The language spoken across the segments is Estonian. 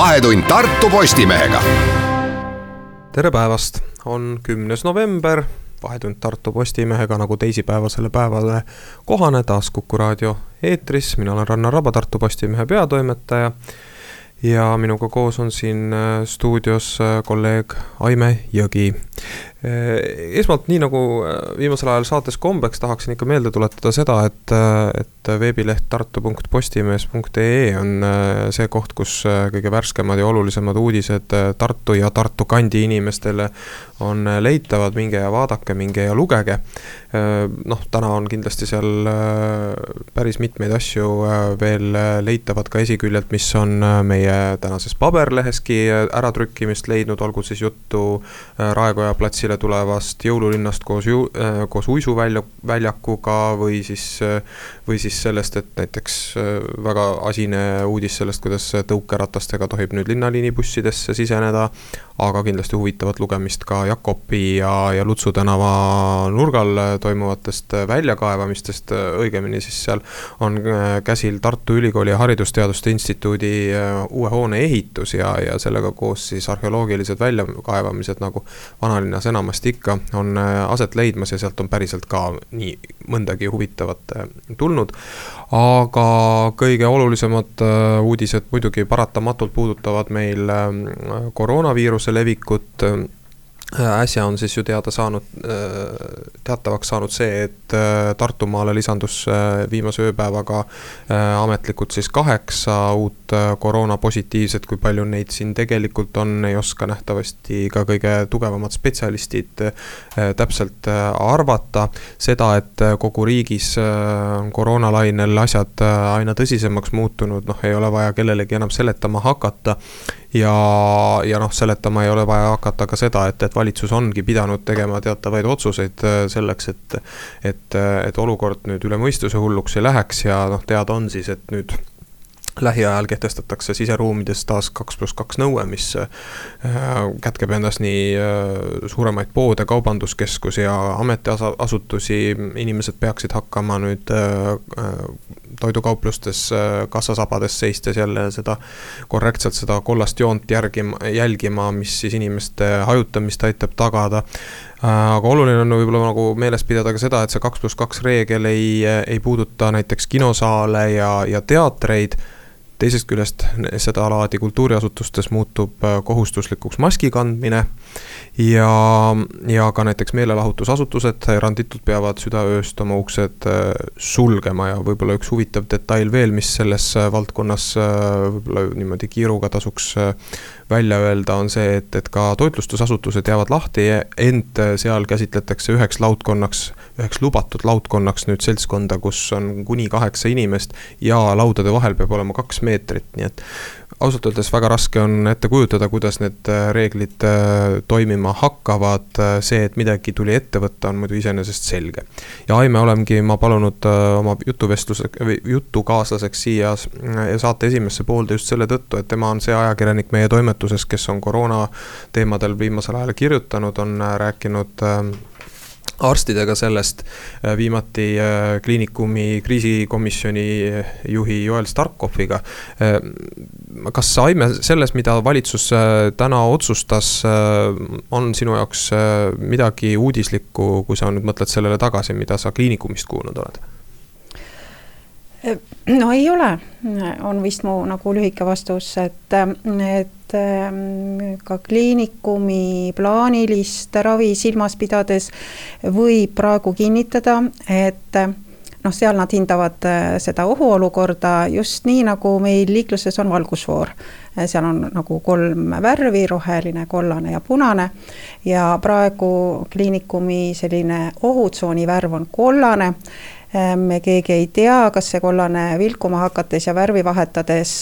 vahetund Tartu Postimehega. tere päevast, on kümnes november, Vahetund Tartu Postimehega nagu teisipäevasele päevale kohane taas Kuku raadio eetris, mina olen Rannar Raba, Tartu Postimehe peatoimetaja ja minuga koos on siin äh, stuudios äh, kolleeg Aime Jõgi. Äh, esmalt, nii nagu viimasel ajal saates kombeks, tahaksin ikka meelde tuletada seda, et, et veebileht tartu.postimees.ee on see koht, kus kõige värskemad ja olulisemad uudised Tartu ja Tartu kandi inimestele on leitavad, minge ja vaadake, minge ja lugege. noh, täna on kindlasti seal päris mitmeid asju veel leitavad ka esiküljelt, mis on meie tänases paberleheski äratrükkimist leidnud, olgu siis juttu äh, Raekoja platsile tulevast jõululinnast koos ju-, äh, koos uisuvälja, väljakuga või siis, äh, või siis sellest, et näiteks väga asine uudis sellest, kuidas tõukeratastega tohib nüüd linnaliinibussidesse siseneda, aga kindlasti huvitavat lugemist ka Jakobi ja, ja Lutsu tänava nurgal toimuvatest väljakaevamistest, õigemini siis seal on käsil Tartu Ülikooli Haridusteaduste Instituudi uue hoone ehitus ja, ja sellega koos siis arheoloogilised väljakaevamised, nagu vanalinnas enamasti ikka, on äh, aset leidmas ja sealt on päriselt ka nii mõndagi huvitavat äh, tulnud. aga kõige olulisemad äh, uudised muidugi paratamatult puudutavad meil koroonaviiruse levikut Äh, äsja on siis ju teada saanud, äh, teatavaks saanud see, et äh, Tartumaale lisandus viimase ööpäevaga ametlikult siis kaheksa uut koroonapositiivset, kui palju neid siin tegelikult on, ei oska nähtavasti ka kõige tugevamad spetsialistid täpselt arvata. seda, et kogu riigis on koroonalainel asjad aina tõsisemaks muutunud, noh, ei ole vaja kellelegi enam seletama hakata ja, ja noh, seletama ei ole vaja hakata ka seda, et, et valitsus ongi pidanud tegema teatavaid otsuseid äh, selleks, et, et, et olukord nüüd üle mõistuse hulluks ei läheks ja noh, teada on siis, et nüüd lähiajal kehtestatakse siseruumides taas kaks pluss kaks nõue, mis äh, kätkeb endas nii äh, suuremaid poode, kaubanduskeskusi ja ametiasutusi. inimesed peaksid hakkama nüüd toidukauplustes kassasabades seistes jälle seda korrektselt seda kollast joont järgima, jälgima, mis siis inimeste hajutamist aitab tagada aga oluline on võib-olla nagu meeles pidada ka seda, et see kaks pluss kaks reegel ei, ei puuduta näiteks kinosaale ja, ja teatreid teisest küljest sedalaadi kultuuriasutustes muutub äh, kohustuslikuks maski kandmine ja, ja ka näiteks meelelahutusasutused eranditult peavad südaööst oma uksed äh, sulgema ja võib-olla üks huvitav detail veel, mis selles äh, valdkonnas võib-olla niimoodi kiiruga tasuks välja öelda, on see, et, et ka toitlustusasutused jäävad lahti, ent seal käsitletakse üheks laudkonnaks, üheks lubatud laudkonnaks nüüd seltskonda, kus on kuni kaheksa inimest ja laudade vahel peab olema kaks meetrit, nii et ausalt öeldes väga raske on ette kujutada, kuidas need äh, reeglid äh, toimima hakkavad. Äh, see, et midagi tuli ette võtta, on muidu iseenesest selge. ja Aime olemegi ma palunud oma jutuvestluse, jutukaaslaseks siia saate esimesse poolde just selle tõttu, et tema on see ajakirjanik meie toimetuses, kes on koroona teemadel viimasel ajal kirjutanud, on rääkinud arstidega sellest, äh, viimati äh, kliinikumi kriisikomisjoni äh, juhi Joel Starkoviga. kas Aime selles, mida valitsus täna otsustas, on sinu jaoks midagi uudislikku, kui sa nüüd mõtled sellele tagasi, mida sa kliinikumist kuulnud oled? No ei ole, on vist mu nagu lühike vastus, et, et ähm, ka kliinikumi plaanilist ravi silmas pidades võib praegu kinnitada, et noh, seal nad hindavad äh, seda ohuolukorda just nii, nagu meil liikluses on valgusfoor. seal on nagu kolm värvi, roheline, kollane ja punane. ja praegu kliinikumi selline ohutsooni värv on kollane Ehm, me keegi ei tea, kas see kollane vilkuma hakates ja värvi vahetades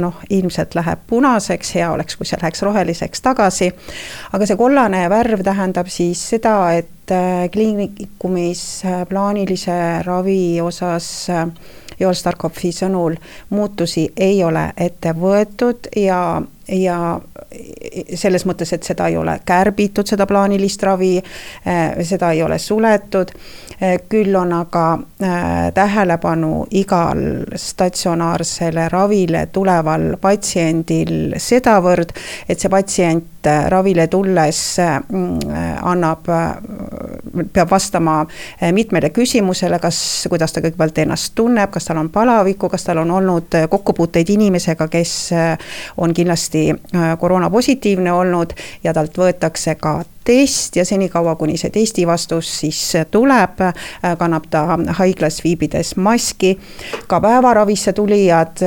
noh, ilmselt läheb punaseks, hea oleks, kui see läheks roheliseks tagasi. aga see kollane värv tähendab siis seda, et äh, kliinikumis plaanilise ravi osas äh, Joel Starkopfi sõnul muutusi ei ole ette võetud ja ja selles mõttes, et seda ei ole kärbitud, seda plaanilist ravi, seda ei ole suletud, küll on aga tähelepanu igal statsionaarsele ravile tuleval patsiendil sedavõrd, et see patsient ravile tulles annab, peab vastama mitmele küsimusele, kas, kuidas ta kõigepealt ennast tunneb, kas tal on palavikku, kas tal on olnud kokkupuuteid inimesega, kes on kindlasti koroonapositiivne olnud ja talt võetakse ka test ja senikaua, kuni see testi vastus siis tuleb, kannab ta haiglas viibides maski. ka päevaravisse tulijad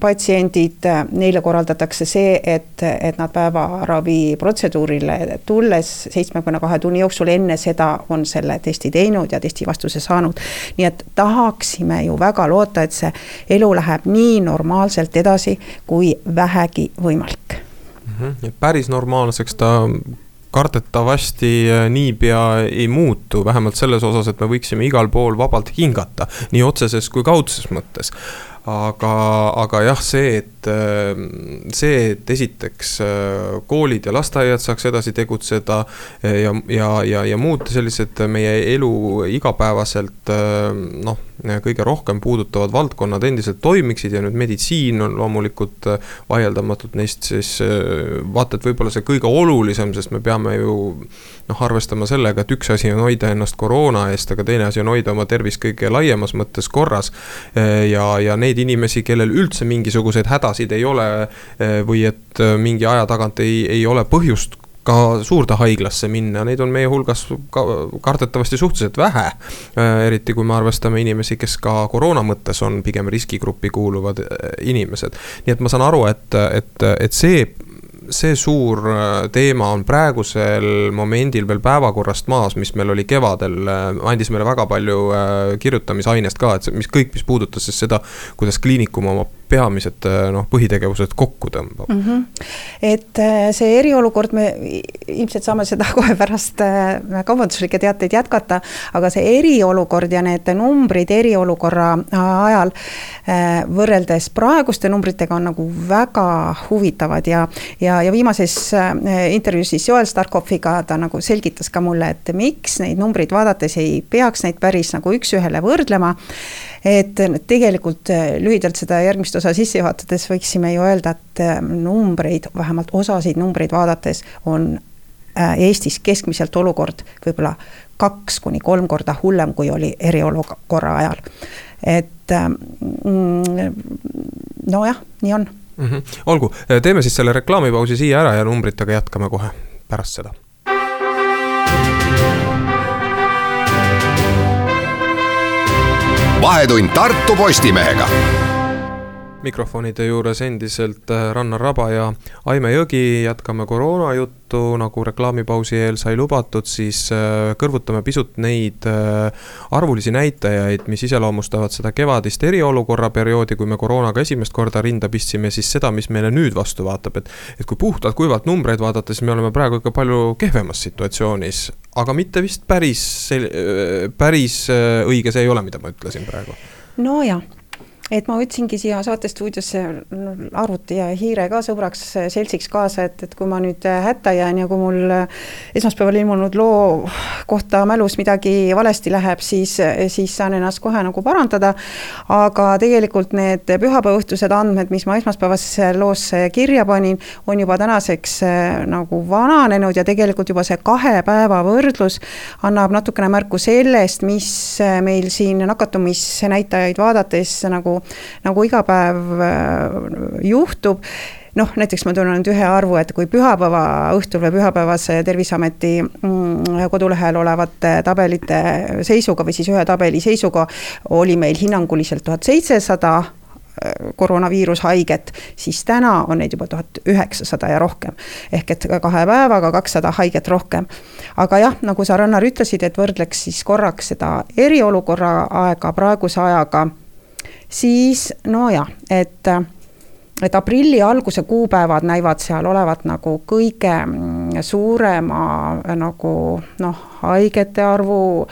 patsiendid, neile korraldatakse see, et, et nad päevaravi protseduurile tulles seitsmekümne kahe tunni jooksul enne seda on selle testi teinud ja testi vastuse saanud. nii et tahaksime ju väga loota, et see elu läheb nii normaalselt edasi, kui vähegi võimalik mm. -hmm. päris normaalseks ta kardetavasti äh, niipea ei muutu, vähemalt selles osas, et me võiksime igal pool vabalt hingata, nii otseses kui kaudses mõttes aga, aga jah, see, et äh, see, et esiteks äh, koolid ja lasteaiad saaks edasi tegutseda ja, ja, ja, ja muud sellised meie elu igapäevaselt noh kõige rohkem puudutavad valdkonnad endiselt toimiksid ja nüüd meditsiin on loomulikult äh, vaieldamatult neist siis äh, vaata et võib-olla see kõige olulisem, sest me peame ju noh, arvestama sellega, et üks asi on hoida ennast koroona eest, aga teine asi on hoida oma tervist kõige laiemas mõttes korras. Äh, ja, ja neid inimesi, kellel üldse mingisuguseid hädasid ei ole või et mingi aja tagant ei, ei ole põhjust ka suurde haiglasse minna, neid on meie hulgas ka kardetavasti suhteliselt vähe. Äh, eriti kui me arvestame inimesi, kes ka koroona mõttes on pigem riskigruppi kuuluvad inimesed. nii et ma saan aru, et, et, et see see suur äh, teema on praegusel momendil veel päevakorrast maas, mis meil oli kevadel, andis meile väga palju kirjutamisainest ka, et mis kõik, mis puudutas siis seda, kuidas kliinikum oma peamised äh, noh, põhitegevused kokku tõmbab mm. -hmm. et äh, see eriolukord, me ilmselt saame seda kohe pärast äh, kaubanduslikke teateid jätkata, aga see eriolukord ja need numbrid eriolukorra ajal võrreldes praeguste numbritega on nagu väga huvitavad ja, ja, ja viimases intervjuus siis Joel Starkopfiga ta nagu selgitas ka mulle, et miks neid numbreid vaadates ei peaks neid päris nagu üks-ühele võrdlema et tegelikult lühidalt seda järgmist osa sisse juhatades võiksime ju öelda, et äh, numbreid, vähemalt osasid numbreid vaadates on äh, Eestis keskmiselt olukord võib-olla kaks kuni kolm korda hullem, kui oli eriolukorra ajal. et mm, nojah, nii on mm. -hmm. olgu, teeme siis selle reklaamipausi siia ära ja numbritega jätkame kohe pärast seda vahetund Tartu Postimehega mikrofonide juures endiselt äh, Rannar Raba ja Aime Jõgi, jätkame koroonajuttu, nagu reklaamipausi eel sai lubatud, siis äh, kõrvutame pisut neid äh, arvulisi näitajaid, mis iseloomustavad seda kevadist eriolukorra perioodi, kui me koroonaga esimest korda rinda pistsime, siis seda, mis meile nüüd vastu vaatab, et et kui puhtalt kuivalt numbreid vaadata, siis me oleme praegu ikka palju kehvemas situatsioonis, aga mitte vist päris, päris õige see ei ole, mida ma ütlesin praegu. nojah et ma võtsingi siia saatestuudiosse arvuti ja hiire ka sõbraks seltsiks kaasa, et, et kui ma nüüd hätta jään ja kui mul esmaspäeval ilmunud loo kohta mälus midagi valesti läheb, siis, siis saan ennast kohe nagu parandada. aga tegelikult need pühapäevaõhtused andmed, mis ma esmaspäevasse loosse kirja panin, on juba tänaseks nagu vananenud ja tegelikult juba see kahe päeva võrdlus annab natukene märku sellest, mis meil siin nakatumisnäitajaid vaadates nagu nagu iga päev äh, juhtub noh, näiteks ma toon nüüd ühe arvu, et kui pühapäeva õhtul või pühapäevase Terviseameti mm, kodulehel olevate tabelite seisuga või siis ühe tabeli seisuga oli meil hinnanguliselt tuhat seitsesada äh, koroonaviirushaiget, siis täna on neid juba tuhat üheksasada ja rohkem. ehk et kahe päevaga kakssada haiget rohkem. aga jah, nagu sa, Rannar, ütlesid, et võrdleks siis korraks seda eriolukorra aega praeguse ajaga siis nojah, et et aprilli alguse kuupäevad näivad seal olevat nagu kõige mm, suurema nagu noh, haigete arvu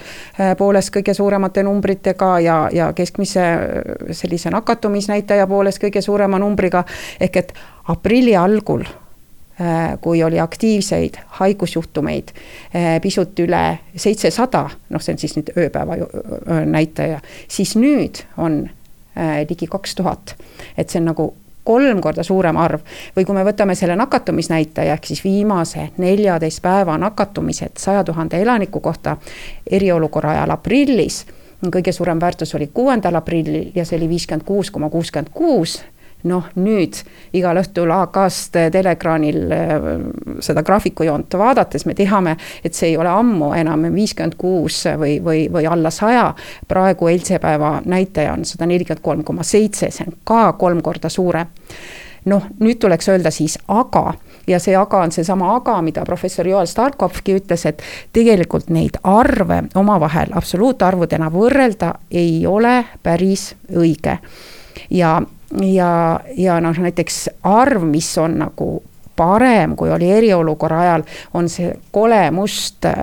poolest kõige suuremate numbritega ja, ja keskmise sellise nakatumisnäitaja poolest kõige suurema numbriga, ehk et aprilli algul Äh, kui oli aktiivseid haigusjuhtumeid äh, pisut üle seitsesada, noh, see on siis nüüd ööpäeva näitaja, siis nüüd on äh, ligi kaks tuhat. et see on nagu kolm korda suurem arv või kui me võtame selle nakatumisnäitaja ehk siis viimase neljateist päeva nakatumised saja tuhande elaniku kohta eriolukorra ajal aprillis kõige suurem väärtus oli kuuendal aprillil ja see oli viiskümmend kuus koma kuuskümmend kuus noh, nüüd igal õhtul AK-st teleekraanil äh, seda graafikujoont vaadates me teame, et see ei ole ammu enam viiskümmend kuus või, või, või alla saja. praegu eilse päeva näitaja on sada nelikümmend kolm koma seitse, see on ka kolm korda suurem noh, nüüd tuleks öelda siis aga ja see aga on seesama aga, mida professor Joel Starkovki ütles, et tegelikult neid arve omavahel absoluutarvudena võrrelda ei ole päris õige. ja ja, ja noh, näiteks arv, mis on nagu parem, kui oli eriolukorra ajal, on see kole must äh,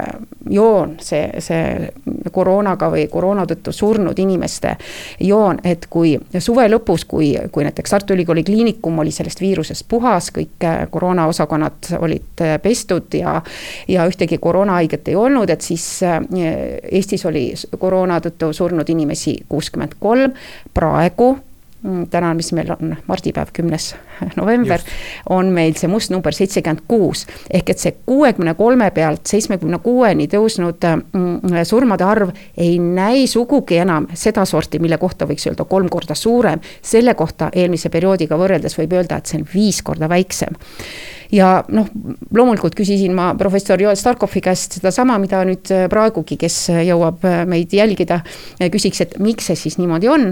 joon, see, see koroonaga või koroona tõttu surnud inimeste joon, et kui suve lõpus, kui, kui näiteks Tartu Ülikooli Kliinikum oli sellest viirusest puhas, kõik äh, koroonaosakonnad olid äh, pestud ja ja ühtegi koroonahaiget ei olnud, et siis Eestis oli koroona tõttu surnud inimesi kuuskümmend kolm, praegu Mm, täna, mis meil on mardipäev, kümnes november, on meil see must number seitsekümmend kuus. ehk et see kuuekümne kolme pealt seitsmekümne kuueni tõusnud mm, surmade arv ei näi sugugi enam sedasorti, mille kohta võiks öelda kolm korda suurem. selle kohta eelmise perioodiga võrreldes võib öelda, et see on viis korda väiksem ja noh, loomulikult küsisin ma professor Joel Starkovi käest sedasama, mida nüüd praegugi, kes jõuab meid jälgida, küsiks, et miks see siis niimoodi on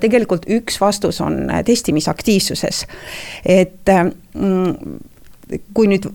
tegelikult üks vastus on testimisaktiivsuses, et mm, kui nüüd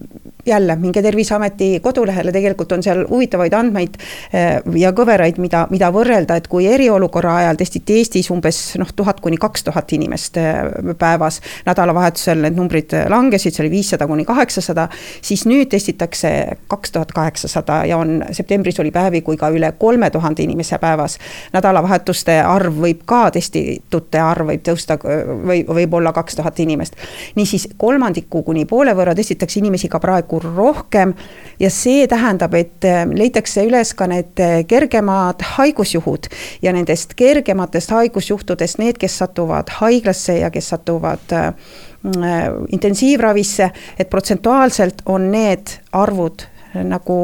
jälle minge Terviseameti kodulehele, tegelikult on seal huvitavaid andmeid eh, ja kõveraid, mida, mida võrrelda, et kui eriolukorra ajal testiti Eestis umbes noh, tuhat kuni kaks tuhat inimest eh, päevas. nädalavahetusel need numbrid langesid, see oli viissada kuni kaheksasada, siis nüüd testitakse kaks tuhat kaheksasada ja on, septembris oli päevi, kui ka üle kolme tuhande inimese päevas. nädalavahetuste arv võib ka, testitute arv võib tõusta või võib olla kaks tuhat inimest. niisiis kolmandiku kuni poole võrra testitakse inimesi ka praegu rohkem. ja see tähendab, et äh, leitakse üles ka need äh, kergemad haigusjuhud ja nendest kergematest haigusjuhtudest need, kes satuvad haiglasse ja kes satuvad äh, intensiivravisse, et protsentuaalselt on need arvud nagu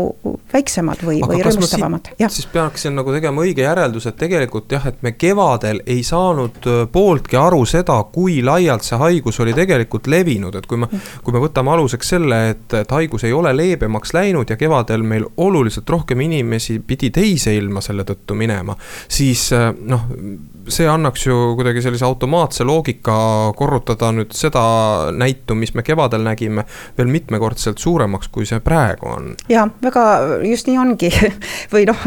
väiksemad või, või rõõmustavamad. siis peaksin nagu tegema õige järelduse, et tegelikult jah, et me kevadel ei saanud pooltki aru seda, kui laialt see haigus oli tegelikult levinud, et kui me, kui me võtame aluseks selle, et, et haigus ei ole leebemaks läinud ja kevadel meil oluliselt rohkem inimesi pidi teise ilma selle tõttu minema, siis noh see annaks ju kuidagi sellise automaatse loogika korrutada nüüd seda näitu, mis me kevadel nägime, veel mitmekordselt suuremaks, kui see praegu on. Ja väga just nii ongi või noh,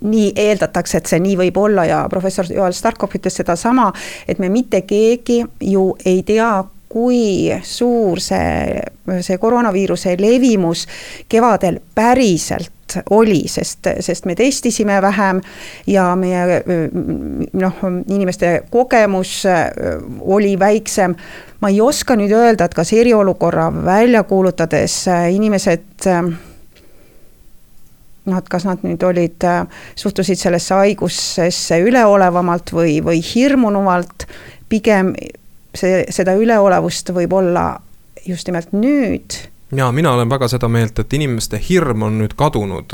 nii eeldatakse, et see nii võib olla ja professor Joel Starkov ütles sedasama, et me mitte keegi ju ei tea, kui suur see, see koroonaviiruse levimus kevadel päriselt oli, sest, sest me testisime vähem ja meie noh, inimeste kogemus oli väiksem. ma ei oska nüüd öelda, et kas eriolukorra välja kuulutades inimesed et kas nad nüüd olid, suhtusid sellesse haigusesse üleolevamalt või, või hirmunuvalt, pigem see, seda üleolevust võib olla just nimelt nüüd ja mina olen väga seda meelt, et inimeste hirm on nüüd kadunud,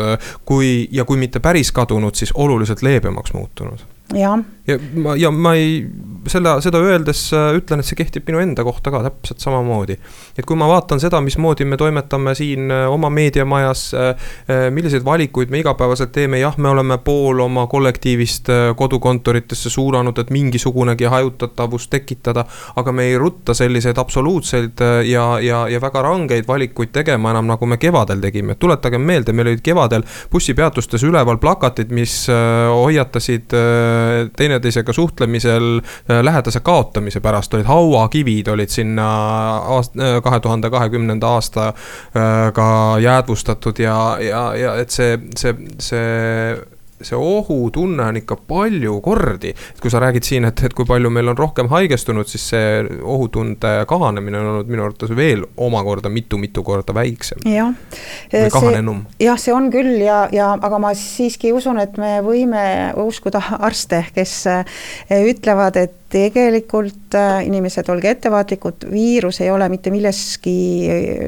kui ja kui mitte päris kadunud, siis oluliselt leebemaks muutunud. jah ja ma, ja ma ei, selle, seda öeldes äh, ütlen, et see kehtib minu enda kohta ka täpselt samamoodi. et kui ma vaatan seda, mismoodi me toimetame siin äh, oma meediamajas, äh, milliseid valikuid me igapäevaselt teeme, jah, me oleme pool oma kollektiivist kodukontoritesse suunanud, et mingisugunegi hajutatavust tekitada. aga me ei rutta selliseid absoluutseid ja, ja, ja väga rangeid valikuid tegema enam, nagu me kevadel tegime, tuletagem meelde, meil olid kevadel bussipeatustes üleval plakatid, mis hoiatasid teine teineteisega suhtlemisel lähedase kaotamise pärast olid hauakivid olid sinna aast-, kahe tuhande kahekümnenda aastaga jäädvustatud ja, ja, ja et see, see, see see ohutunne on ikka palju kordi. et kui sa räägid siin, et, et kui palju meil on rohkem haigestunud, siis see ohutunde kahanemine on olnud minu arvates veel omakorda mitu-mitu korda väiksem. jah. kahanenum. jah, see on küll ja, ja aga ma siiski usun, et me võime uskuda arste, kes eh, ütlevad, et tegelikult äh, inimesed, olge ettevaatlikud, viirus ei ole mitte milleski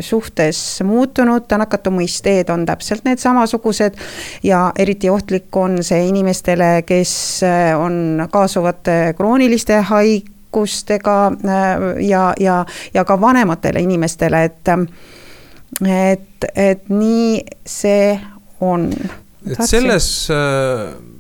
suhtes muutunud, nakatumisteed on täpselt need samasugused ja eriti ohtlik on see inimestele, kes äh, on kaasuvate krooniliste haigustega äh, ja, ja, ja ka vanematele inimestele, et et, et nii see on. et selles äh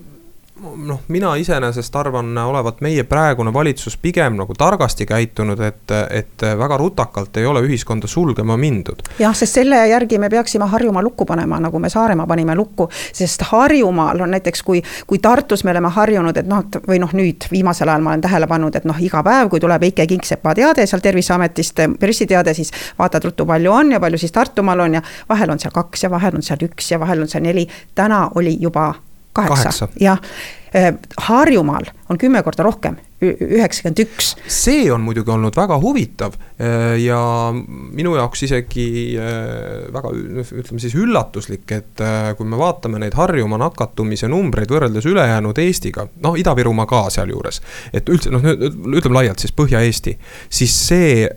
noh, mina iseenesest arvan olevat meie praegune valitsus pigem nagu targasti käitunud, et, et väga rutakalt ei ole ühiskonda sulgema mindud. jah, sest selle järgi me peaksime Harjumaa lukku panema, nagu me Saaremaa panime lukku, sest Harjumaal on näiteks, kui, kui Tartus me oleme harjunud, et noh, või noh, nüüd viimasel ajal ma olen tähele pannud, et noh, iga päev, kui tuleb Eike Kingsepa teade seal Terviseametist, pressiteade, siis vaatad ruttu, palju on ja palju siis Tartumaal on ja vahel on seal kaks ja vahel on seal üks ja vahel on seal neli. täna oli juba kaheksa, kaheksa., jah. Äh, Harjumaal on kümme korda rohkem, üheksakümmend üks. see on muidugi olnud väga huvitav äh, ja minu jaoks isegi äh, väga ütleme siis üllatuslik, et kui me vaatame neid Harjumaa nakatumise numbreid võrreldes ülejäänud Eestiga, noh, Ida-Virumaa ka sealjuures. et üldse noh, ütleme laialt siis Põhja-Eesti, siis see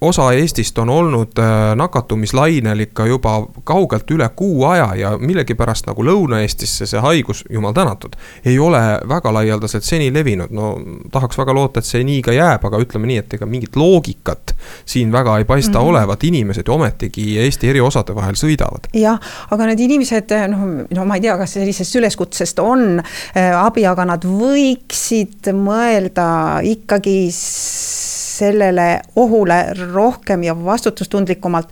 osa Eestist on olnud äh, nakatumislainel ikka juba kaugelt üle kuu aja ja millegipärast nagu Lõuna-Eestisse see haigus, jumal tänatud, ei ole väga laialdaselt seni levinud. no tahaks väga loota, et see nii ka jääb, aga ütleme nii, et ega mingit loogikat siin väga ei paista mm -hmm. olevat, inimesed ju ometigi Eesti eri osade vahel sõidavad. jah, aga need inimesed, noh, no ma ei tea, kas sellisest üleskutsest on äh, abi, aga nad võiksid mõelda ikkagi sellele ohule rohkem ja vastutustundlikumalt.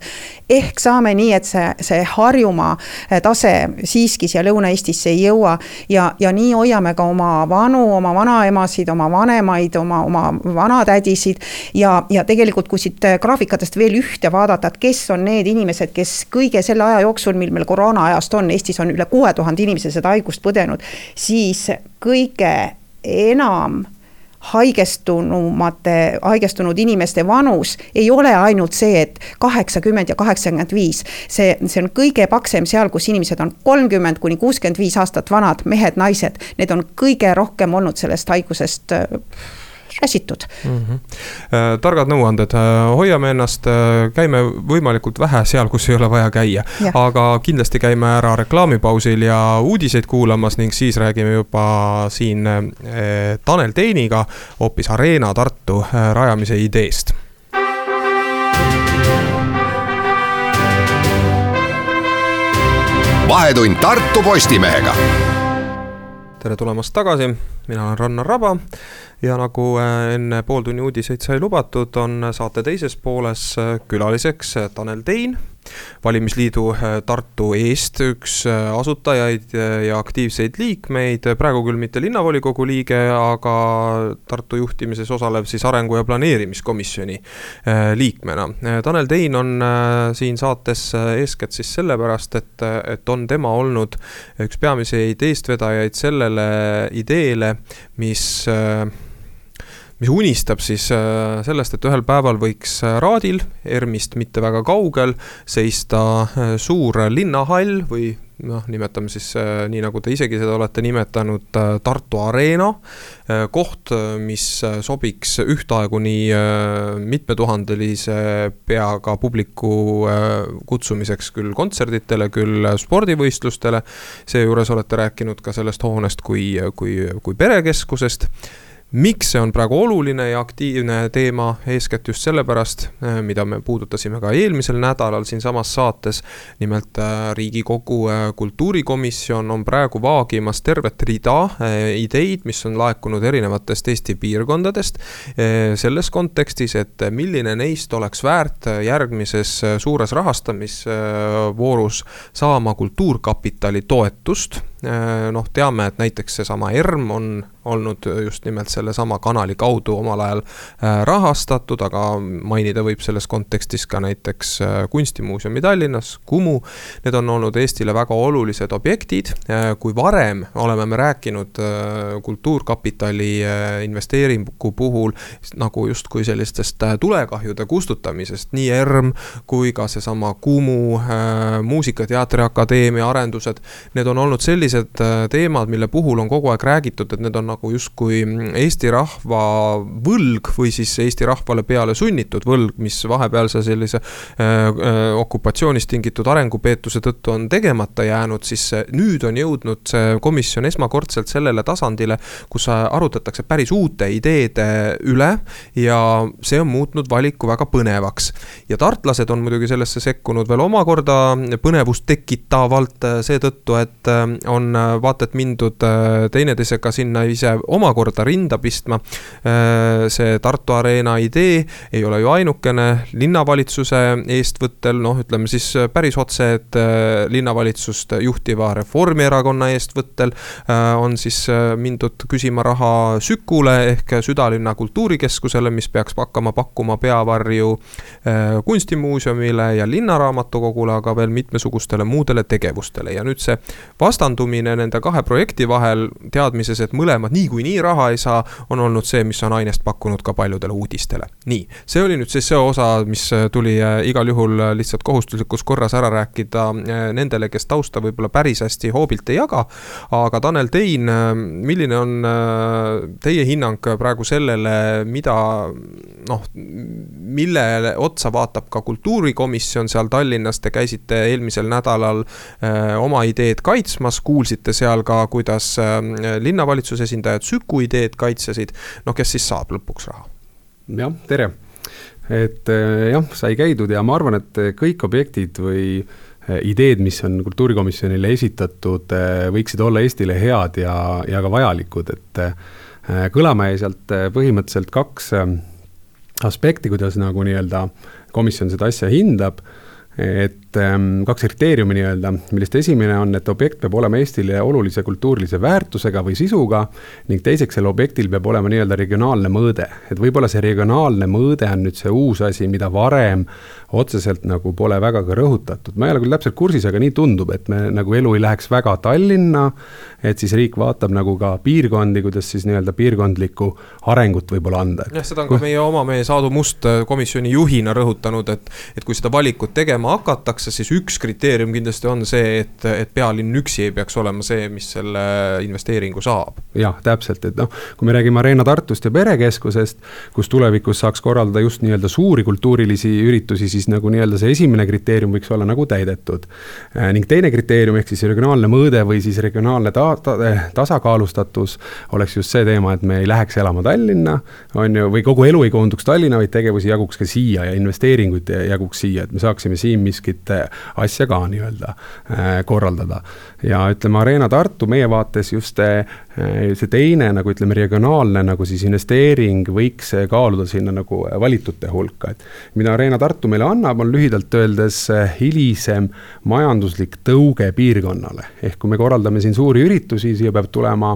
ehk saame nii, et see, see Harjumaa eh, tase siiski siia Lõuna-Eestisse ei jõua ja, ja nii hoiame ka oma vanu, oma vanaemasid, oma vanemaid, oma, oma vanatädisid. ja, ja tegelikult, kui siit eh, graafikatest veel ühte vaadata, et kes on need inimesed, kes kõige selle aja jooksul, mil meil koroonaajast on, Eestis on üle kuue tuhande inimese seda haigust põdenud, siis kõige enam haigestunumate, haigestunud inimeste vanus ei ole ainult see, et kaheksakümmend ja kaheksakümmend viis. see, see on kõige paksem seal, kus inimesed on kolmkümmend kuni kuuskümmend viis aastat vanad, mehed, naised, need on kõige rohkem olnud sellest haigusest räsitud mm. -hmm. targad nõuanded, äh, hoiame ennast, äh, käime võimalikult vähe seal, kus ei ole vaja käia. aga kindlasti käime ära reklaamipausil ja uudiseid kuulamas ning siis räägime juba siin Tanel Teiniga hoopis Arena Tartu rajamise ideest vahetund Tartu Postimehega tere tulemast tagasi, mina olen Rannar Raba ja nagu äh, enne pooltunni uudiseid sai lubatud, on saate teises pooles äh, külaliseks äh, Tanel Tein valimisliidu Tartu eest üks asutajaid ja aktiivseid liikmeid, praegu küll mitte linnavolikogu liige, aga Tartu juhtimises osalev siis arengu- ja planeerimiskomisjoni liikmena. Tanel Tein on siin saates eeskätt siis sellepärast, et, et on tema olnud üks peamiseid eestvedajaid sellele ideele, mis mis unistab siis äh, sellest, et ühel päeval võiks äh, Raadil, ERM-ist mitte väga kaugel, seista äh, suur linnahall või noh, nimetame siis nii, nagu te isegi seda olete nimetanud, Tartu Arena. koht, mis sobiks ühtaegu nii mitmetuhandelise peaga publiku kutsumiseks küll kontserditele, küll spordivõistlustele. seejuures olete rääkinud ka sellest hoonest kui, kui, kui perekeskusest miks see on praegu oluline ja aktiivne teema, eeskätt just sellepärast, äh, mida me puudutasime ka eelmisel nädalal siinsamas saates. nimelt äh, Riigikogu äh, kultuurikomisjon on praegu vaagimas tervet rida ideid, mis on laekunud erinevatest Eesti piirkondadest. selles kontekstis, et milline neist oleks väärt järgmises suures rahastamisvoorus saama kultuurkapitali toetust noh, teame, et näiteks seesama ERM on olnud just nimelt sellesama kanali kaudu omal ajal rahastatud, aga mainida võib selles kontekstis ka näiteks Kunstimuuseumi Tallinnas, Kumu. Need on olnud Eestile väga olulised objektid, kui varem oleme me rääkinud Kultuurkapitali investeeringu puhul nagu justkui sellistest tulekahjude kustutamisest, nii ERM kui ka seesama Kumu, Muusika- Teatri Akadeemia arendused. Need on olnud sellised teemad, mille puhul on kogu aeg räägitud, et need on nagu justkui Eesti rahva võlg või siis Eesti rahvale peale sunnitud võlg, mis vahepealse sellise äh, okupatsioonist tingitud arengupeetuse tõttu on tegemata jäänud, siis nüüd on jõudnud see komisjon esmakordselt sellele tasandile, kus arutatakse päris uute ideede üle ja see on muutnud valiku väga põnevaks. ja tartlased on muidugi sellesse sekkunud veel omakorda põnevust tekitavalt seetõttu, et on vaata et mindud teineteisega sinna ise omakorda rinda pistma. Äh, see Tartu Arena idee ei ole ju ainukene linnavalitsuse eestvõttel, noh, ütleme siis päris otse, et äh, linnavalitsust juhtiva Reformierakonna eestvõttel äh, on siis mindud küsima raha Sükule ehk südalinna kultuurikeskusele, mis peaks hakkama pakkuma peavarju kunstimuuseumile ja linnaraamatukogule, aga veel mitmesugustele muudele tegevustele ja nüüd see vastandumine nende kahe projekti vahel teadmises, et mõlemad niikuinii raha ei saa, on olnud see, mis on ainest pakkunud ka paljudele uudistele. nii, see oli nüüd siis see osa, mis tuli äh, igal juhul äh, lihtsalt kohustuslikus korras ära rääkida äh, nendele, kes tausta võib-olla päris hästi hoobilt ei jaga. aga Tanel Tein, milline on teie hinnang praegu sellele, mida noh, millele otsa vaatab ka kultuurikomisjon seal Tallinnas, te käisite eelmisel nädalal oma ideed kaitsmas, kuulsite seal ka, kuidas linnavalitsuse esindaja esindajad Süku ideed kaitsesid, no kes siis saab lõpuks raha? jah, tere. et eh, jah, sai käidud ja ma arvan, et kõik objektid või ideed, mis on kultuurikomisjonile esitatud, võiksid olla Eestile head ja, ja ka vajalikud, et kõlama jäi sealt põhimõtteliselt kaks aspekti, kuidas nagu nii-öelda komisjon seda asja hindab et ähm, kaks kriteeriumi nii-öelda, millest esimene on, et objekt peab olema Eestile olulise kultuurilise väärtusega või sisuga ning teiseks, sellel objektil peab olema nii-öelda regionaalne mõõde. et võib-olla see regionaalne mõõde on nüüd see uus asi, mida varem otseselt nagu pole väga ka rõhutatud. ma ei ole küll täpselt kursis, aga nii tundub, et me nagu elu ei läheks väga Tallinna, et siis riik vaatab nagu ka piirkondi, kuidas siis nii-öelda piirkondlikku arengut võib-olla anda. jah, seda on ka meie oma mees Aadu Must komisjoni juhina rõhutanud, et, et kui seda valikut tegema tegema hakatakse, siis üks kriteerium kindlasti on see, et, et pealinn üksi ei peaks olema see, mis selle investeeringu saab. jah, täpselt, et noh, kui me räägime Arena Tartust ja perekeskusest, kus tulevikus saaks korraldada just nii-öelda suuri kultuurilisi üritusi, siis nagu nii-öelda see esimene kriteerium võiks olla nagu täidetud. Äh, ning teine kriteerium ehk siis regionaalne mõõde või siis regionaalne ta-, ta, eh, tasakaalustatus oleks just see teema, et me ei läheks elama Tallinna, on ju, või kogu elu ei koonduks Tallinna, vaid tegevusi jaguks ka siia ja investeeringuid jaguks siia, et me saaksime siin miskit äh, asja ka nii-öelda äh, korraldada. ja ütleme, Arena Tartu meie vaates just äh, see teine nagu ütleme, regionaalne nagu siis investeering võiks kaaluda sinna nagu valitute hulka, et mida Arena Tartu meile annab, on lühidalt öeldes hilisem majanduslik tõuge piirkonnale. ehk kui me korraldame siin suuri üritusi, siia peab tulema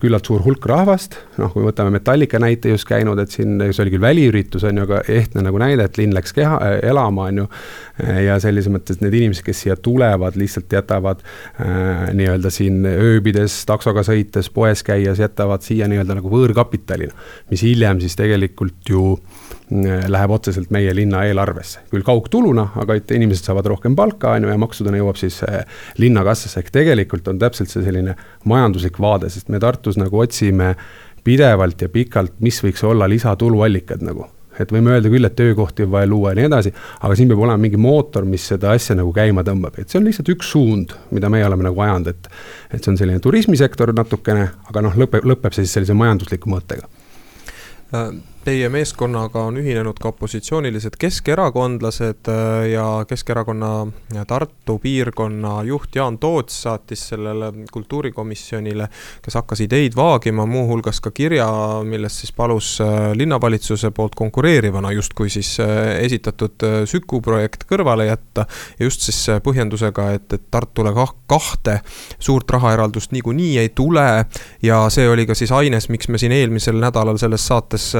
küllalt suur hulk rahvast, noh, kui võtame Metallica näite just käinud, et siin, see oli küll väliüritus, on ju, aga ehtne nagu näide, et linn läks keha, elama, on ju, ja selles mõttes need inimesed, kes siia tulevad, lihtsalt jätavad äh, nii-öelda siin ööbides, taksoga sõites, poes käies, jätavad siia nii-öelda nagu võõrkapitalina. mis hiljem siis tegelikult ju äh, läheb otseselt meie linna eelarvesse, küll kaugtuluna, aga et inimesed saavad rohkem palka, on ju, ja maksudena jõuab siis äh, linnakassasse, ehk tegelikult on täpselt see selline majanduslik vaade, sest me Tartus nagu otsime pidevalt ja pikalt, mis võiks olla lisatuluallikad nagu et võime öelda küll, et töökohti on vaja luua ja nii edasi, aga siin peab olema mingi mootor, mis seda asja nagu käima tõmbab, et see on lihtsalt üks suund, mida meie oleme nagu ajanud, et et see on selline turismisektor natukene, aga noh, lõpeb, lõpeb see siis sellise majandusliku mõttega. Äh, Teie meeskonnaga on ühinenud ka opositsioonilised keskerakondlased äh, ja Keskerakonna Tartu piirkonna juht Jaan Toots saatis sellele kultuurikomisjonile, kes hakkas ideid vaagima, muuhulgas ka kirja, milles siis palus äh, linnavalitsuse poolt konkureerivana justkui siis äh, esitatud Süku projekt kõrvale jätta. ja just siis põhjendusega, et, et Tartule kah kahte suurt rahaeraldust niikuinii ei tule ja see oli ka siis aines, miks me siin eelmisel nädalal selles saates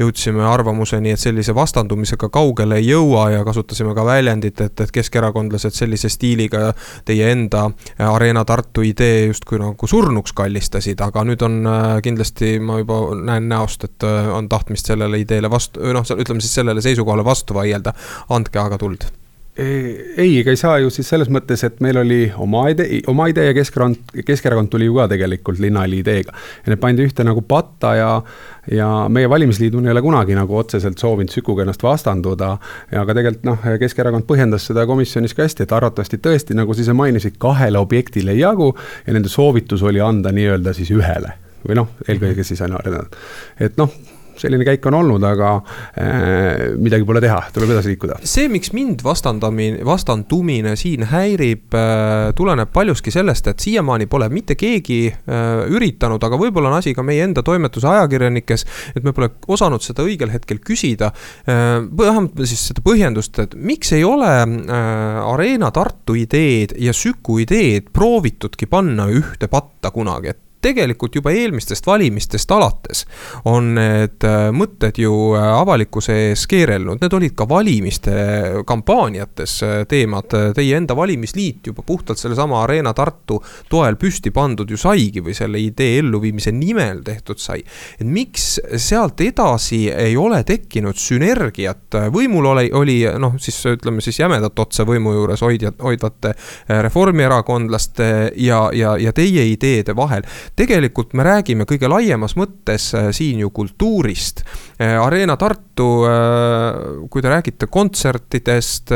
jõudsime arvamuseni, et sellise vastandumisega kaugele ei jõua ja kasutasime ka väljendit, et, et keskerakondlased sellise stiiliga teie enda Arena Tartu idee justkui nagu surnuks kallistasid, aga nüüd on äh, kindlasti, ma juba näen näost, et äh, on tahtmist sellele ideele vastu, noh, ütleme siis sellele seisukohale vastu vaielda. andke aga tuld ei, ega ei saa ju siis selles mõttes, et meil oli oma idee, oma idee ja Keskerakond, Keskerakond tuli ju ka tegelikult linnahalli ideega. ja need pandi ühte nagu patta ja, ja meie valimisliiduna ei ole kunagi nagu otseselt soovinud Sükuga ennast vastanduda. ja ka tegelikult noh, Keskerakond põhjendas seda komisjonis ka hästi, et arvatavasti tõesti, nagu sa ise mainisid, kahele objektile ei jagu ja nende soovitus oli anda nii-öelda siis ühele või noh, eelkõige siis on, et noh selline käik on olnud, aga äh, midagi pole teha, tuleb edasi liikuda. see, miks mind vastandamine, vastandumine siin häirib äh,, tuleneb paljuski sellest, et siiamaani pole mitte keegi äh, üritanud, aga võib-olla on asi ka meie enda toimetuse ajakirjanikes, et me pole osanud seda õigel hetkel küsida äh,. vähemalt siis seda põhjendust, et miks ei ole äh, Arena Tartu ideed ja Süku ideed proovitudki panna ühte patta kunagi, et tegelikult juba eelmistest valimistest alates on need äh, mõtted ju äh, avalikkuse ees keerelnud, need olid ka valimiste kampaaniates äh, teemad. Teie enda valimisliit juba puhtalt sellesama Arena Tartu toel püsti pandud ju saigi või selle idee elluviimise nimel tehtud sai. et miks sealt edasi ei ole tekkinud sünergiat, võimul oli, oli noh, siis ütleme siis jämedat otsa võimu juures hoidjad, hoidvate reformierakondlaste ja, ja, ja teie ideede vahel tegelikult me räägime kõige laiemas mõttes äh, siin ju kultuurist. Äh, Arena Tartu, äh, kui te räägite kontsertidest,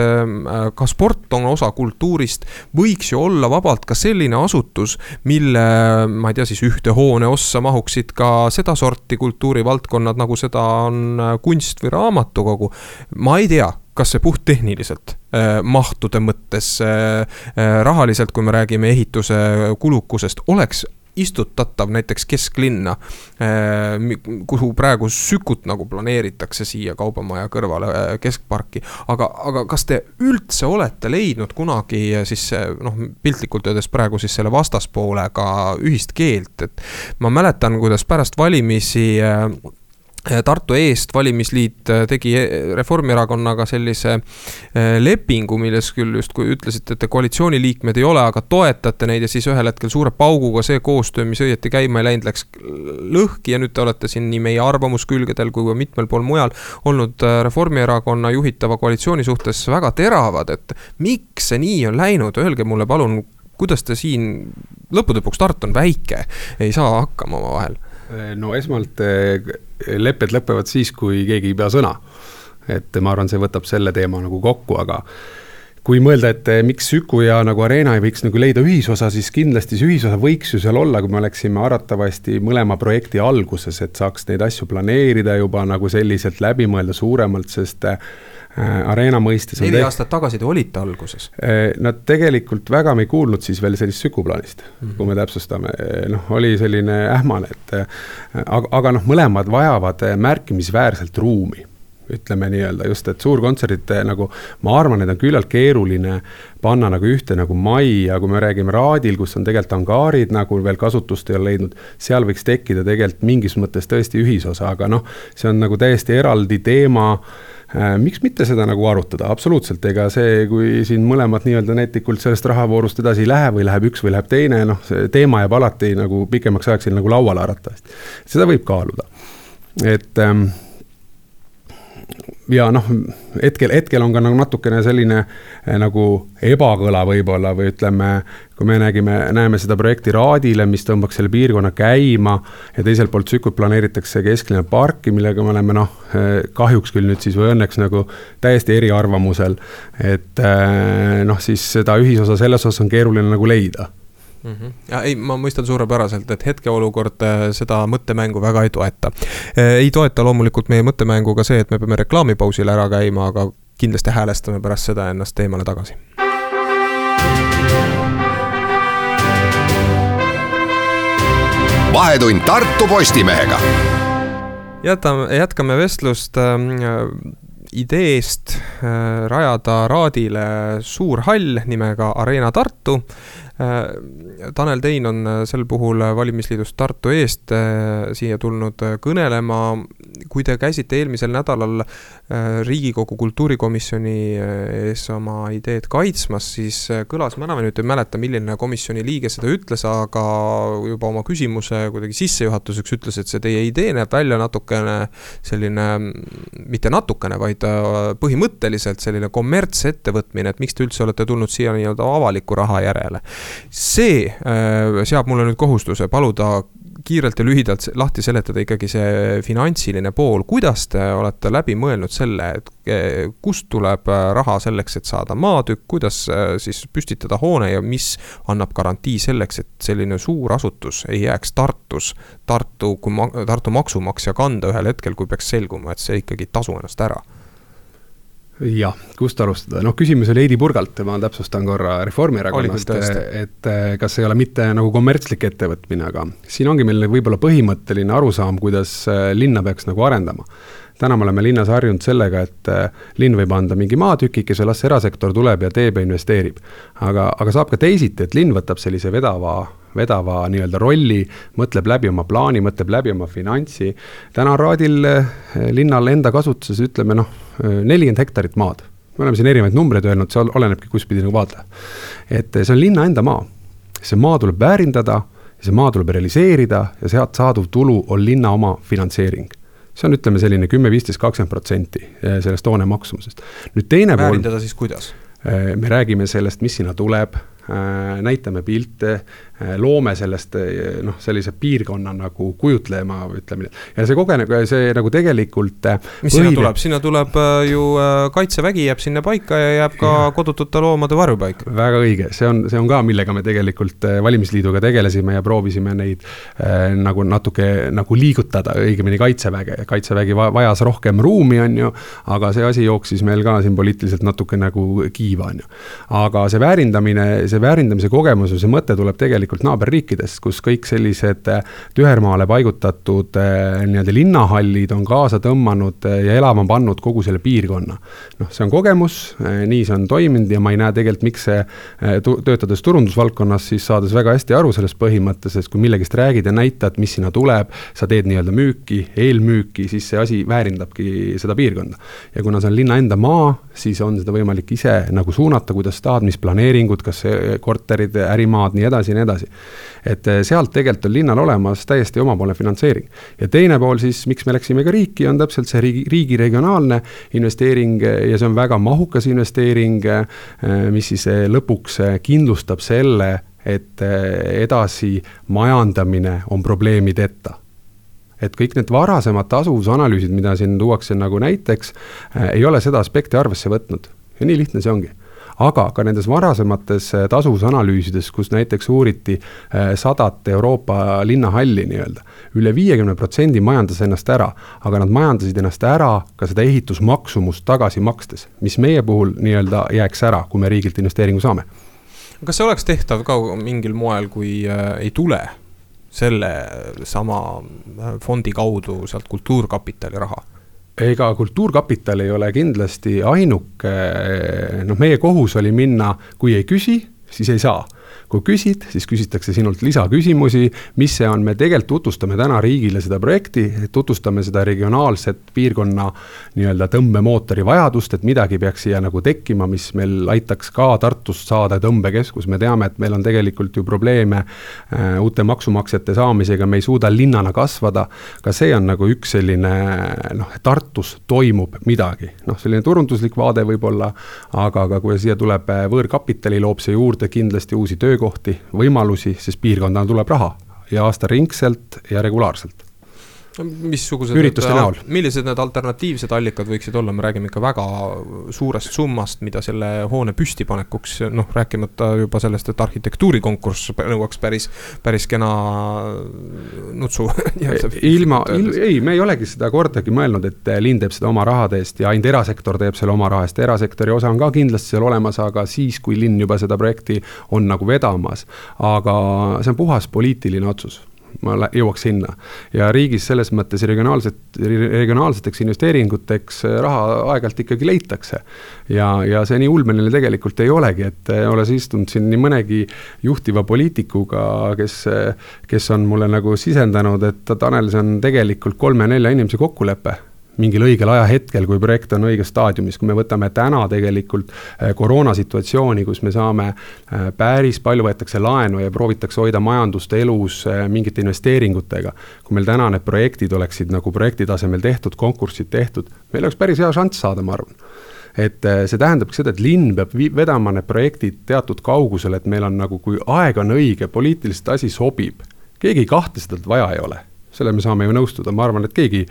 ka sport on osa kultuurist, võiks ju olla vabalt ka selline asutus, mille, ma ei tea, siis ühte hoone ossa mahuksid ka sedasorti kultuurivaldkonnad, nagu seda on kunst või raamatukogu. ma ei tea kas see puhttehniliselt mahtude mõttes rahaliselt, kui me räägime ehituse kulukusest, oleks istutatav näiteks kesklinna, äh, kuhu praegu Sükut nagu planeeritakse siia Kaubamaja kõrvale äh, keskparki. aga, aga kas te üldse olete leidnud kunagi siis noh, piltlikult öeldes praegu siis selle vastaspoolega ühist keelt, et ma mäletan, kuidas pärast valimisi äh, Äh, Tartu Eest valimisliit äh, tegi äh, Reformierakonnaga sellise lepingu, milles küll justkui ütlesite, et te koalitsiooniliikmed ei ole, aga toetate neid ja siis ühel hetkel suure pauguga see koostöö, mis õieti käima ei läinud, läks lõhki ja nüüd te olete siin nii meie arvamuskülgedel kui ka mitmel pool mujal olnud Reformierakonna juhitava koalitsiooni suhtes väga teravad, et miks see nii on läinud, öelge mulle palun, kuidas te siin, lõppude lõpuks Tartu on väike, ei saa hakkama omavahel. No esmalt lepped lõpevad siis, kui keegi ei pea sõna. et ma arvan, see võtab selle teema nagu kokku, aga kui mõelda, et miks Süku ja nagu Arena ei võiks nagu leida ühisosa, siis kindlasti see ühisosa võiks ju seal olla, kui me oleksime arvatavasti mõlema projekti alguses, et saaks neid asju planeerida juba nagu selliselt läbi mõelda suuremalt, sest Äh, Arena mõistes. neli aastat tagasi te olite alguses? Äh, no tegelikult väga me ei kuulnud siis veel sellist sükuplaanist mm, -hmm. kui me täpsustame, äh, noh, oli selline ähmane, et aga, aga noh, mõlemad vajavad märkimisväärselt ruumi ütleme nii-öelda just, et suurkontserdid nagu ma arvan, et on küllalt keeruline panna nagu ühte nagu majja, kui me räägime Raadil, kus on tegelikult angaarid nagu veel kasutust ei ole leidnud, seal võiks tekkida tegelikult mingis mõttes tõesti ühisosa, aga noh, see on nagu täiesti eraldi teema äh, Äh, miks mitte seda nagu arutada, absoluutselt, ega see, kui siin mõlemad nii-öelda näitlikult sellest rahavoorust edasi ei lähe või läheb üks või läheb teine, noh, see teema jääb alati nagu pikemaks ajaks siin nagu lauale arvatavasti. seda võib kaaluda, et ähm, ja noh, hetkel, hetkel on ka nagu natukene selline eh, nagu ebakõla võib-olla või ütleme, kui me nägime, näeme seda projekti Raadile, mis tõmbaks selle piirkonna käima ja teiselt poolt Sükut planeeritakse kesklinna parki, millega me oleme noh, eh, kahjuks küll nüüd siis või õnneks nagu täiesti eriarvamusel. et eh, noh, siis seda ühisosa selles osas on keeruline nagu leida mm. -hmm. ja ei, ma mõistan suurepäraselt, et hetkeolukord äh, seda mõttemängu väga ei toeta. Äh, ei toeta loomulikult meie mõttemängu ka see, et me peame reklaamipausile ära käima, aga kindlasti häälestame pärast seda ennast teemale tagasi. vahetund Tartu Postimehega. jätame, jätkame vestlust äh, ideest äh, rajada Raadile suur hall nimega Arena Tartu Äh, Tanel Tein on äh, sel puhul äh, valimisliidust Tartu eest siia tulnud kõnelema. Kui te käisite eelmisel nädalal Riigikogu kultuurikomisjoni ees oma ideed kaitsmas, siis kõlas, ma enam nüüd ei mäleta, milline komisjoni liige seda ütles, aga juba oma küsimuse kuidagi sissejuhatuseks ütles, et see teie idee näeb välja natukene selline, mitte natukene, vaid põhimõtteliselt selline kommertsettevõtmine, et miks te üldse olete tulnud siia nii-öelda avaliku raha järele. See äh, seab mulle nüüd kohustuse paluda kiirelt ja lühidalt lahti seletada ikkagi see finantsiline pool, kuidas te olete läbi mõelnud selle, et eh, kust tuleb äh, raha selleks, et saada maatükk, kuidas äh, siis püstitada hoone ja mis annab garantii selleks, et selline suur asutus ei jääks Tartus, Tartu, kui ma, Tartu maksumaksja kanda ühel hetkel, kui peaks selguma, et see ikkagi ei tasu ennast ära jah, kust alustada, noh, küsimus oli Heidi Purgalt, ma täpsustan korra Reformierakonnast, et kas ei ole mitte nagu kommertslik ettevõtmine, aga siin ongi meil võib-olla põhimõtteline arusaam, kuidas äh, linna peaks nagu arendama. täna me oleme linnas harjunud sellega, et äh, linn võib anda mingi maatükikese, las erasektor tuleb ja teeb ja investeerib. aga, aga saab ka teisiti, et linn võtab sellise vedava vedava nii-öelda rolli, mõtleb läbi oma plaani, mõtleb läbi oma finantsi. täna Raadil äh, linnal enda kasutuses, ütleme noh, nelikümmend hektarit maad. me oleme siin erinevaid numbreid öelnud, see olenebki, kuspidi nagu vaadata. et see on linna enda maa. see maa tuleb väärindada, see maa tuleb realiseerida ja sealt saaduv tulu on linna oma finantseering see on, ütleme selline kümme, viisteist, kakskümmend protsenti eh, sellest hoone maksumusest. nüüd teine pool. väärindada siis kuidas? Eh, me räägime sellest, mis sinna tuleb, eh, näitame pilte, loome sellest äh, noh, sellise piirkonna nagu kujutlema, ütleme ja see kogeneb, see nagu tegelikult. Äh, mis sinna tuleb, sinna tuleb ju kaitsevägi jääb sinna paika ja jääb ka ja. kodutute loomade varjupaik. väga õige, see on, see on ka, millega me tegelikult valimisliiduga tegelesime ja proovisime neid äh, nagu natuke nagu liigutada, õigemini kaitseväge, kaitsevägi vajas rohkem ruumi, on ju. aga see asi jooksis meil ka siin poliitiliselt natuke nagu kiiva, on ju. aga see väärindamine, see väärindamise kogemus või see mõte tuleb tegelikult tegelikult naaberriikidest, kus kõik sellised äh, tühermaale paigutatud äh, nii-öelda linnahallid on kaasa tõmmanud äh, ja elama pannud kogu selle piirkonna. noh, see on kogemus, nii see on toiminud ja ma ei näe tegelikult, miks see, töötades turundusvaldkonnas, siis saades väga hästi aru sellest põhimõttest, et kui millegist räägid ja näitad, mis sinna tuleb, sa teed nii-öelda müüki, eelmüüki, siis see asi väärindabki seda piirkonda. ja kuna see on linna enda maa, siis on seda võimalik ise nagu suunata, kuidas tahad, mis planeeringud, kas korterid, ärimaad, nii edasi ja nii edasi edasi. et eh, sealt tegelikult on linnal olemas täiesti omapoolne finantseering. ja teine pool siis, miks me läksime ka riiki, on täpselt see riigi, riigi regionaalne investeering eh, ja see on väga mahukas investeering, eh, mis siis lõpuks kindlustab selle, et edasi majandamine on probleemideta et kõik need varasemad tasuvusanalüüsid, mida siin tuuakse nagu näiteks, ei ole seda aspekti arvesse võtnud ja nii lihtne see ongi aga ka nendes varasemates äh, tasuvusanalüüsides, kus näiteks uuriti äh, sadat Euroopa linnahalli nii-öelda üle, üle viiekümne protsendi majandas ennast ära, aga nad majandasid ennast ära ka seda ehitusmaksumust tagasi makstes, mis meie puhul nii-öelda jääks ära, kui me riigilt investeeringu saame. kas see oleks tehtav ka mingil moel, kui äh, ei tule selle sama äh, fondi kaudu sealt kultuurkapitali raha? Ega Kultuurkapital ei ole kindlasti ainuke, noh, meie kohus oli minna, kui ei küsi, siis ei saa kui küsid, siis küsitakse sinult lisaküsimusi, mis see on, me tegelikult tutvustame täna riigile seda projekti, tutvustame seda regionaalset piirkonna nii-öelda tõmbemootori vajadust, et midagi peaks siia nagu tekkima, mis meil aitaks ka Tartust saada tõmbekeskus, me teame, et meil on tegelikult ju probleeme äh, uute maksumaksjate saamisega, me ei suuda linnana kasvada, ka see on nagu üks selline noh, Tartus toimub midagi, noh, selline turunduslik vaade võib-olla, aga, aga kui siia tuleb võõrkapitali, loob see juurde kindlasti uusi töökohti, töökohti, võimalusi, sest piirkondadele tuleb raha. Ja aastaringselt ja regulaarselt missugused ürituste need, näol. millised need alternatiivsed allikad võiksid olla, me räägime ikka väga suurest summast, mida selle hoone püstipanekuks, noh, rääkimata juba sellest, et arhitektuurikonkurss nõuaks päris, päris kena nutsu ilma, ei, me ei olegi seda kordagi mõelnud, et linn teeb seda oma rahade eest ja ainult erasektor teeb selle oma raha eest, erasektori osa on ka kindlasti seal olemas, aga siis, kui linn juba seda projekti on nagu vedamas. aga see on puhas poliitiline otsus ma jõuaks sinna. ja riigis selles mõttes regionaalset, regionaalseteks investeeringuteks äh, raha aeg-ajalt ikkagi leitakse. ja, ja see nii ulmeline tegelikult ei olegi, et äh, olles istunud siin nii mõnegi juhtiva poliitikuga, kes, äh, kes on mulle nagu sisendanud, et Tanel, see on tegelikult kolme-nelja inimese kokkulepe mingil õigel ajahetkel, kui projekt on õiges staadiumis, kui me võtame täna tegelikult äh, koroonasituatsiooni, kus me saame äh, päris palju võetakse laenu ja proovitakse hoida majandust elus äh, mingite investeeringutega. kui meil täna need projektid oleksid nagu projekti tasemel tehtud, konkursid tehtud, meil oleks päris hea šanss saada, ma arvan. Et see tähendabki seda, et linn peab vedama need projektid teatud kaugusele, et meil on nagu, kui aeg on õige, poliitiliselt asi sobib, keegi ei kahtle seda, et vaja ei ole. Selle me saame ju nõustuda, ma arvan, et keegi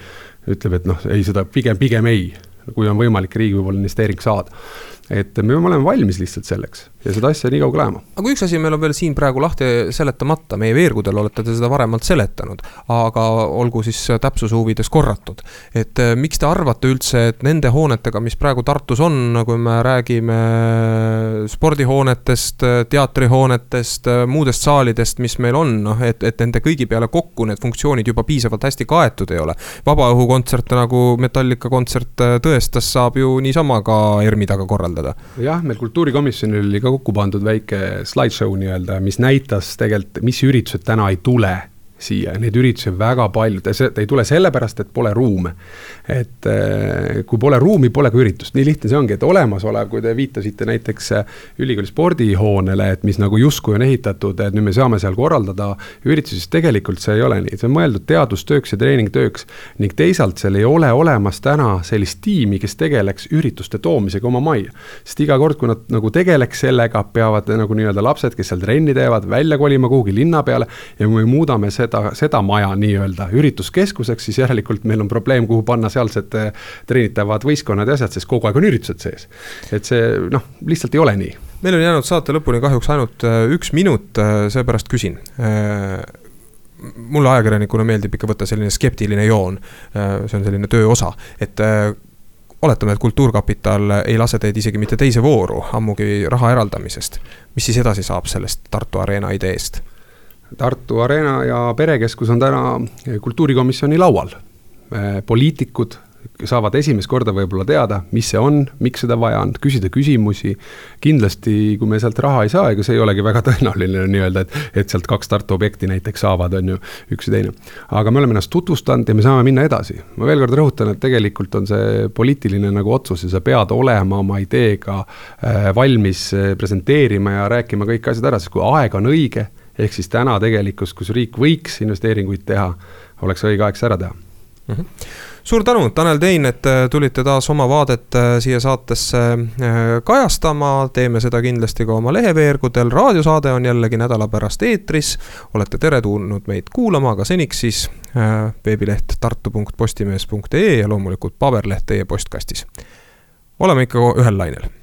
ütleb, et noh, ei seda pigem, pigem ei, kui on võimalik riigi poole investeering saada. Et me peame olema valmis lihtsalt selleks ja seda asja nii kaugele ajama. aga üks asi meil on veel siin praegu lahti seletamata, meie veergudel olete te seda varemalt seletanud, aga olgu siis täpsuse huvides korratud. et eh, miks te arvate üldse, et nende hoonetega, mis praegu Tartus on, kui me räägime spordihoonetest, teatrihoonetest, muudest saalidest, mis meil on, noh, et, et nende kõigi peale kokku need funktsioonid juba piisavalt hästi kaetud ei ole. vabaõhukontserte nagu Metallica kontsert eh, tõestas, saab ju niisama ka ERM-i taga korraldada. Jah, meil kultuurikomisjonil oli ka kokku pandud väike slideshow nii-öelda, mis näitas tegelikult, mis üritused täna ei tule siia, neid üritusi on väga palju, ta, ei tule sellepärast, et pole ruume. et eh, kui pole ruumi, pole ka üritust, nii lihtne see ongi, et olemasolev, kui te viitasite näiteks eh, ülikooli spordihoonele, et mis nagu justkui on ehitatud, et nüüd me saame seal korraldada üritusi, siis tegelikult see ei ole nii, see on mõeldud teadustööks ja treeningtööks. ning teisalt seal ei ole olemas täna sellist tiimi, kes tegeleks ürituste toomisega oma majja. sest iga kord, kui nad nagu tegeleks sellega, peavad nagu nii-öelda lapsed, kes seal trenni teevad, välja kolima kuhugi linna peale ja kui me muudame seda seda, seda maja nii-öelda ürituskeskuseks, siis järelikult meil on probleem, kuhu panna sealsed eh, treenitavad võistkonnad ja asjad, sest kogu aeg on üritused sees. et see noh, lihtsalt ei ole nii. meil on jäänud saate lõpuni kahjuks ainult eh, üks minut, eh, seepärast küsin mulle ajakirjanikuna meeldib ikka võtta selline skeptiline joon. see on selline töö osa, et oletame, et Kultuurkapital ei lase teid isegi mitte teise vooru, ammugi raha eraldamisest. mis siis edasi saab sellest Tartu Arena ideest? Tartu Arena ja Perekeskus on täna kultuurikomisjoni laual. poliitikud saavad esimest korda võib-olla teada, mis see on, miks seda vaja on, küsida küsimusi. kindlasti, kui me sealt raha ei saa, ega see ei olegi väga tõenäoline nii-öelda, et, et sealt kaks Tartu objekti näiteks saavad, on ju, üks ja teine. aga me oleme ennast tutvustanud ja me saame minna edasi. ma veel kord rõhutan, et tegelikult on see poliitiline nagu otsus ja sa pead olema oma ideega äh, valmis äh, presenteerima ja rääkima kõik asjad ära, sest kui aeg on õige ehk siis täna tegelikult, kus riik võiks investeeringuid teha, oleks õige aeg see ära teha mm. -hmm. suur tänu, Tanel Tein, et äh, tulite taas oma vaadet äh, siia saatesse äh, kajastama, teeme seda kindlasti ka oma leheveergudel, raadiosaade on jällegi nädala pärast eetris. olete teretulnud meid kuulama, aga seniks siis veebileht tartu.postimees.ee ja loomulikult paberleht teie postkastis. oleme ikka ühel lainel